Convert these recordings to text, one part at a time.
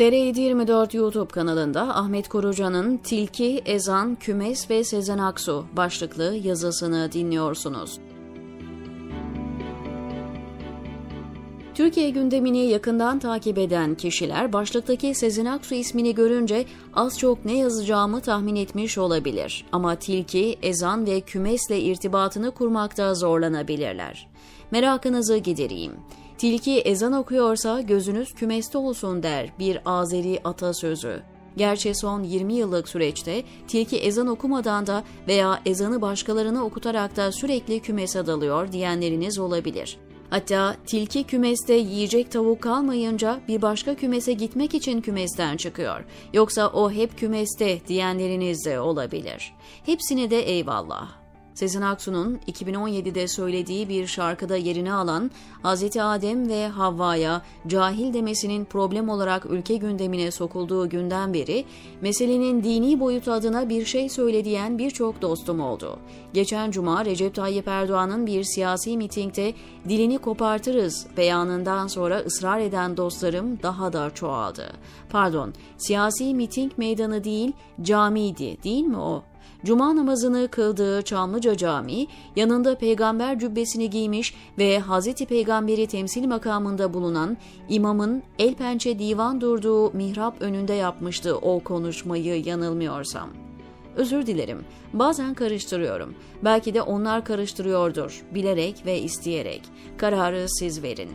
TR724 YouTube kanalında Ahmet Korucan'ın Tilki, Ezan, Kümes ve Sezen Aksu başlıklı yazısını dinliyorsunuz. Türkiye gündemini yakından takip eden kişiler başlıktaki Sezen Aksu ismini görünce az çok ne yazacağımı tahmin etmiş olabilir. Ama tilki, ezan ve kümesle irtibatını kurmakta zorlanabilirler. Merakınızı gidereyim. Tilki ezan okuyorsa gözünüz kümeste olsun der bir Azeri atasözü. Gerçi son 20 yıllık süreçte tilki ezan okumadan da veya ezanı başkalarına okutarak da sürekli kümese dalıyor diyenleriniz olabilir. Hatta tilki kümeste yiyecek tavuk kalmayınca bir başka kümese gitmek için kümesten çıkıyor. Yoksa o hep kümeste diyenleriniz de olabilir. Hepsine de eyvallah. Sezen Aksu'nun 2017'de söylediği bir şarkıda yerini alan Hz. Adem ve Havva'ya cahil demesinin problem olarak ülke gündemine sokulduğu günden beri meselenin dini boyutu adına bir şey söylediyen birçok dostum oldu. Geçen cuma Recep Tayyip Erdoğan'ın bir siyasi mitingde dilini kopartırız beyanından sonra ısrar eden dostlarım daha da çoğaldı. Pardon, siyasi miting meydanı değil, camiydi değil mi o? Cuma namazını kıldığı Çamlıca Camii, yanında peygamber cübbesini giymiş ve Hazreti Peygamberi temsil makamında bulunan imamın el pençe divan durduğu mihrap önünde yapmıştı o konuşmayı yanılmıyorsam. Özür dilerim. Bazen karıştırıyorum. Belki de onlar karıştırıyordur. Bilerek ve isteyerek. Kararı siz verin.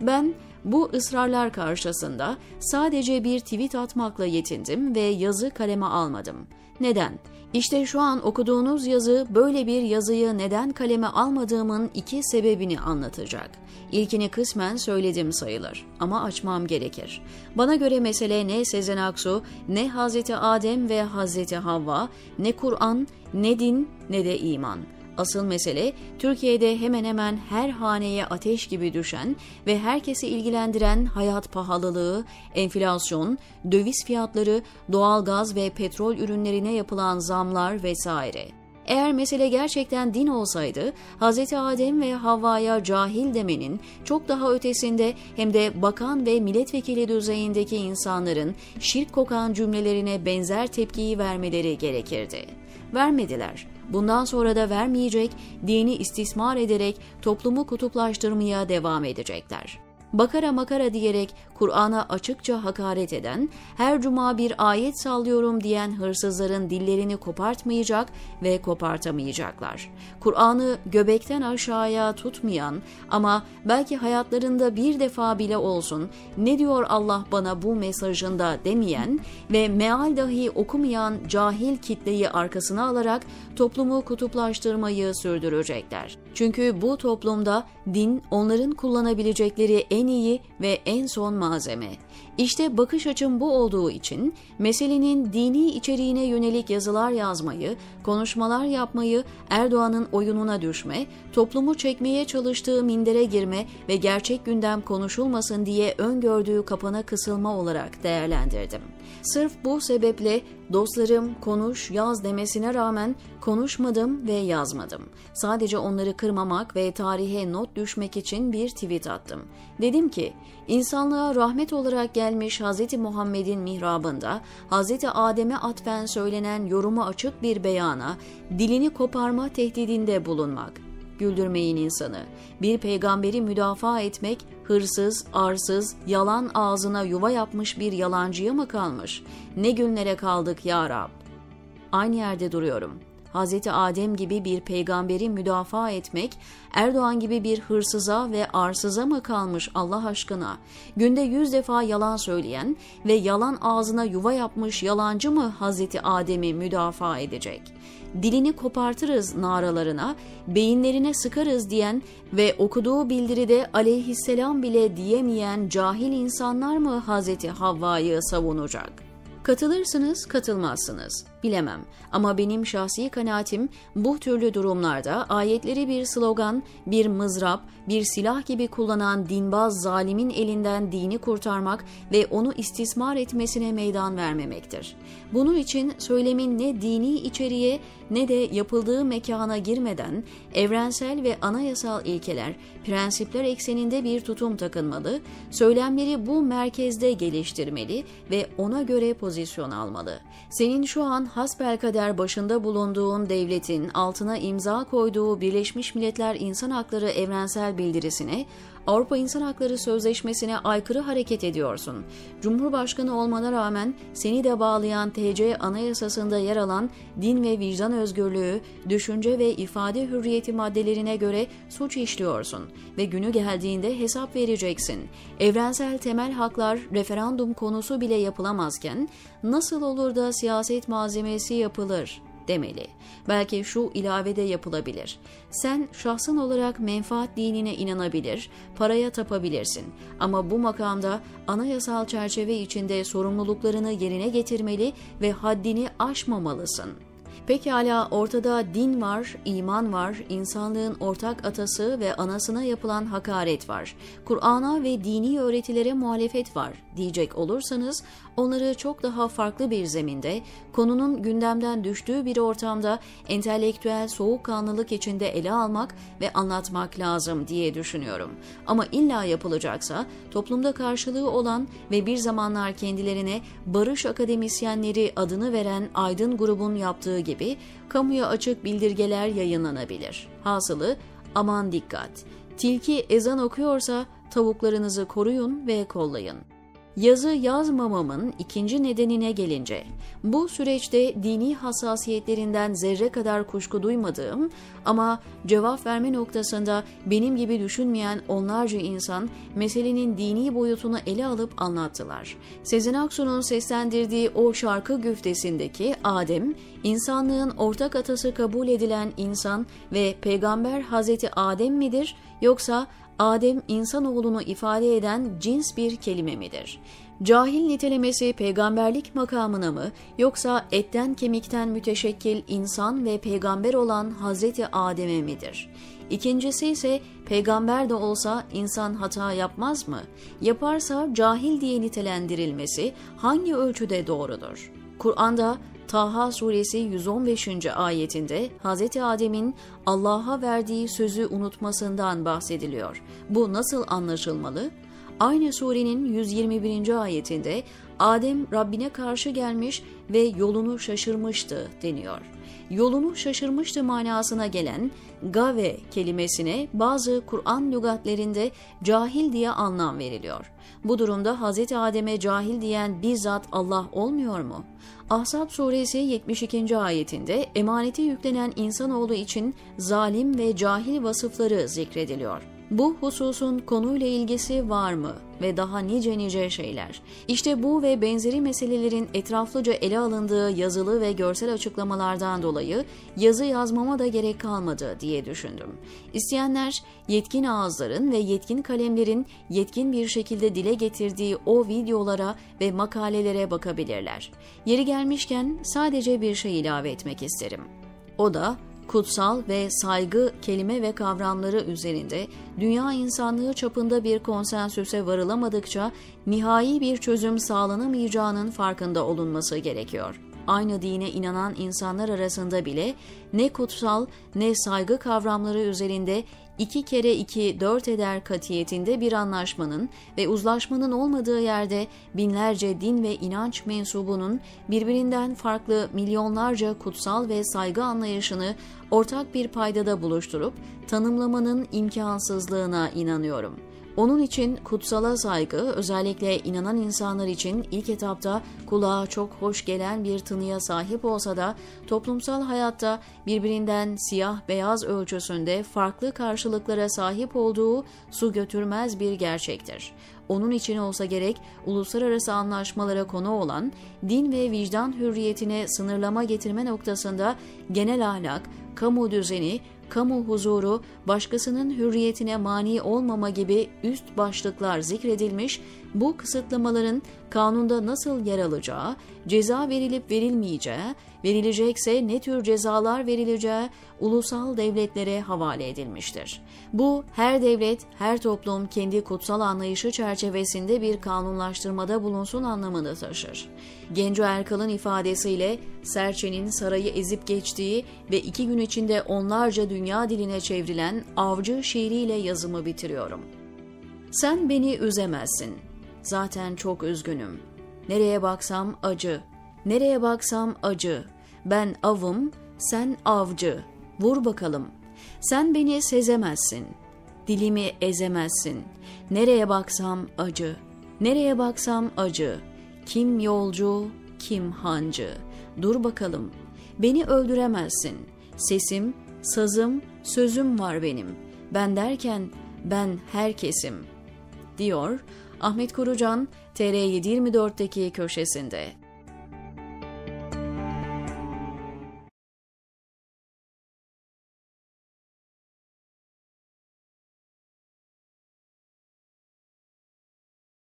Ben bu ısrarlar karşısında sadece bir tweet atmakla yetindim ve yazı kaleme almadım. Neden? İşte şu an okuduğunuz yazı böyle bir yazıyı neden kaleme almadığımın iki sebebini anlatacak. İlkini kısmen söyledim sayılır ama açmam gerekir. Bana göre mesele ne Sezen Aksu, ne Hazreti Adem ve Hazreti Havva, ne Kur'an, ne din ne de iman. Asıl mesele Türkiye'de hemen hemen her haneye ateş gibi düşen ve herkesi ilgilendiren hayat pahalılığı, enflasyon, döviz fiyatları, doğal gaz ve petrol ürünlerine yapılan zamlar vesaire. Eğer mesele gerçekten din olsaydı, Hz. Adem ve Havva'ya cahil demenin çok daha ötesinde hem de bakan ve milletvekili düzeyindeki insanların şirk kokan cümlelerine benzer tepkiyi vermeleri gerekirdi. Vermediler. Bundan sonra da vermeyecek, dini istismar ederek toplumu kutuplaştırmaya devam edecekler bakara makara diyerek Kur'an'a açıkça hakaret eden, her cuma bir ayet sallıyorum diyen hırsızların dillerini kopartmayacak ve kopartamayacaklar. Kur'an'ı göbekten aşağıya tutmayan ama belki hayatlarında bir defa bile olsun ne diyor Allah bana bu mesajında demeyen ve meal dahi okumayan cahil kitleyi arkasına alarak toplumu kutuplaştırmayı sürdürecekler. Çünkü bu toplumda din onların kullanabilecekleri en iyi ve en son malzeme. İşte bakış açım bu olduğu için meselenin dini içeriğine yönelik yazılar yazmayı, konuşmalar yapmayı, Erdoğan'ın oyununa düşme, toplumu çekmeye çalıştığı mindere girme ve gerçek gündem konuşulmasın diye öngördüğü kapana kısılma olarak değerlendirdim. Sırf bu sebeple dostlarım konuş, yaz demesine rağmen konuşmadım ve yazmadım. Sadece onları kırmamak ve tarihe not düşmek için bir tweet attım. Dedim ki, insanlığa rahmet olarak gelmiş Hz. Muhammed'in mihrabında Hz. Adem'e atfen söylenen yorumu açık bir beyana dilini koparma tehdidinde bulunmak güldürmeyin insanı. Bir peygamberi müdafaa etmek hırsız, arsız, yalan ağzına yuva yapmış bir yalancıya mı kalmış? Ne günlere kaldık ya Rab? Aynı yerde duruyorum. Hz. Adem gibi bir peygamberi müdafaa etmek, Erdoğan gibi bir hırsıza ve arsıza mı kalmış Allah aşkına? Günde yüz defa yalan söyleyen ve yalan ağzına yuva yapmış yalancı mı Hz. Adem'i müdafaa edecek? Dilini kopartırız naralarına, beyinlerine sıkarız diyen ve okuduğu bildiride aleyhisselam bile diyemeyen cahil insanlar mı Hz. Havva'yı savunacak? Katılırsınız, katılmazsınız. Bilemem. Ama benim şahsi kanaatim bu türlü durumlarda ayetleri bir slogan, bir mızrap, bir silah gibi kullanan dinbaz zalimin elinden dini kurtarmak ve onu istismar etmesine meydan vermemektir. Bunun için söylemin ne dini içeriğe ne de yapıldığı mekana girmeden evrensel ve anayasal ilkeler, prensipler ekseninde bir tutum takınmalı, söylemleri bu merkezde geliştirmeli ve ona göre pozisyon almalı. Senin şu an hasbelkader başında bulunduğun devletin altına imza koyduğu Birleşmiş Milletler İnsan Hakları Evrensel Bildirisine Avrupa İnsan Hakları Sözleşmesi'ne aykırı hareket ediyorsun. Cumhurbaşkanı olmana rağmen seni de bağlayan TC Anayasası'nda yer alan din ve vicdan özgürlüğü, düşünce ve ifade hürriyeti maddelerine göre suç işliyorsun ve günü geldiğinde hesap vereceksin. Evrensel temel haklar referandum konusu bile yapılamazken nasıl olur da siyaset malzemesi yapılır demeli. Belki şu ilavede yapılabilir. Sen şahsın olarak menfaat dinine inanabilir, paraya tapabilirsin. Ama bu makamda anayasal çerçeve içinde sorumluluklarını yerine getirmeli ve haddini aşmamalısın.'' Pekala ortada din var, iman var, insanlığın ortak atası ve anasına yapılan hakaret var. Kur'an'a ve dini öğretilere muhalefet var diyecek olursanız onları çok daha farklı bir zeminde, konunun gündemden düştüğü bir ortamda entelektüel soğukkanlılık içinde ele almak ve anlatmak lazım diye düşünüyorum. Ama illa yapılacaksa toplumda karşılığı olan ve bir zamanlar kendilerine barış akademisyenleri adını veren aydın grubun yaptığı gibi kamuya açık bildirgeler yayınlanabilir. Hasılı aman dikkat. Tilki ezan okuyorsa tavuklarınızı koruyun ve kollayın. Yazı yazmamamın ikinci nedenine gelince, bu süreçte dini hassasiyetlerinden zerre kadar kuşku duymadığım ama cevap verme noktasında benim gibi düşünmeyen onlarca insan meselenin dini boyutunu ele alıp anlattılar. Sezen Aksu'nun seslendirdiği o şarkı güftesindeki Adem, insanlığın ortak atası kabul edilen insan ve peygamber Hazreti Adem midir yoksa Adem insanoğlunu ifade eden cins bir kelime midir? Cahil nitelemesi peygamberlik makamına mı yoksa etten kemikten müteşekkil insan ve peygamber olan Hazreti Adem'e midir? İkincisi ise peygamber de olsa insan hata yapmaz mı? Yaparsa cahil diye nitelendirilmesi hangi ölçüde doğrudur? Kur'an'da Taha suresi 115. ayetinde Hz. Adem'in Allah'a verdiği sözü unutmasından bahsediliyor. Bu nasıl anlaşılmalı? Aynı surenin 121. ayetinde Adem Rabbine karşı gelmiş ve yolunu şaşırmıştı deniyor. Yolunu şaşırmıştı manasına gelen gave kelimesine bazı Kur'an lügatlerinde cahil diye anlam veriliyor. Bu durumda Hz. Adem'e cahil diyen bizzat Allah olmuyor mu? Ahzab suresi 72. ayetinde emaneti yüklenen insanoğlu için zalim ve cahil vasıfları zikrediliyor. Bu hususun konuyla ilgisi var mı ve daha nice nice şeyler. İşte bu ve benzeri meselelerin etraflıca ele alındığı yazılı ve görsel açıklamalardan dolayı yazı yazmama da gerek kalmadı diye düşündüm. İsteyenler yetkin ağızların ve yetkin kalemlerin yetkin bir şekilde dile getirdiği o videolara ve makalelere bakabilirler. Yeri gelmişken sadece bir şey ilave etmek isterim. O da kutsal ve saygı kelime ve kavramları üzerinde dünya insanlığı çapında bir konsensüse varılamadıkça nihai bir çözüm sağlanamayacağının farkında olunması gerekiyor. Aynı dine inanan insanlar arasında bile ne kutsal ne saygı kavramları üzerinde iki kere iki dört eder katiyetinde bir anlaşmanın ve uzlaşmanın olmadığı yerde binlerce din ve inanç mensubunun birbirinden farklı milyonlarca kutsal ve saygı anlayışını ortak bir paydada buluşturup tanımlamanın imkansızlığına inanıyorum.'' Onun için kutsala saygı özellikle inanan insanlar için ilk etapta kulağa çok hoş gelen bir tınıya sahip olsa da toplumsal hayatta birbirinden siyah beyaz ölçüsünde farklı karşılıklara sahip olduğu su götürmez bir gerçektir. Onun için olsa gerek uluslararası anlaşmalara konu olan din ve vicdan hürriyetine sınırlama getirme noktasında genel ahlak, kamu düzeni, kamu huzuru, başkasının hürriyetine mani olmama gibi üst başlıklar zikredilmiş, bu kısıtlamaların kanunda nasıl yer alacağı, ceza verilip verilmeyeceği verilecekse ne tür cezalar verileceği ulusal devletlere havale edilmiştir. Bu her devlet, her toplum kendi kutsal anlayışı çerçevesinde bir kanunlaştırmada bulunsun anlamını taşır. Genco Erkal'ın ifadesiyle Serçe'nin sarayı ezip geçtiği ve iki gün içinde onlarca dünya diline çevrilen avcı şiiriyle yazımı bitiriyorum. Sen beni üzemezsin. Zaten çok üzgünüm. Nereye baksam acı. Nereye baksam acı. Ben avım, sen avcı. Vur bakalım. Sen beni sezemezsin. Dilimi ezemezsin. Nereye baksam acı. Nereye baksam acı. Kim yolcu, kim hancı. Dur bakalım. Beni öldüremezsin. Sesim, sazım, sözüm var benim. Ben derken ben herkesim. Diyor Ahmet Kurucan TR724'deki köşesinde.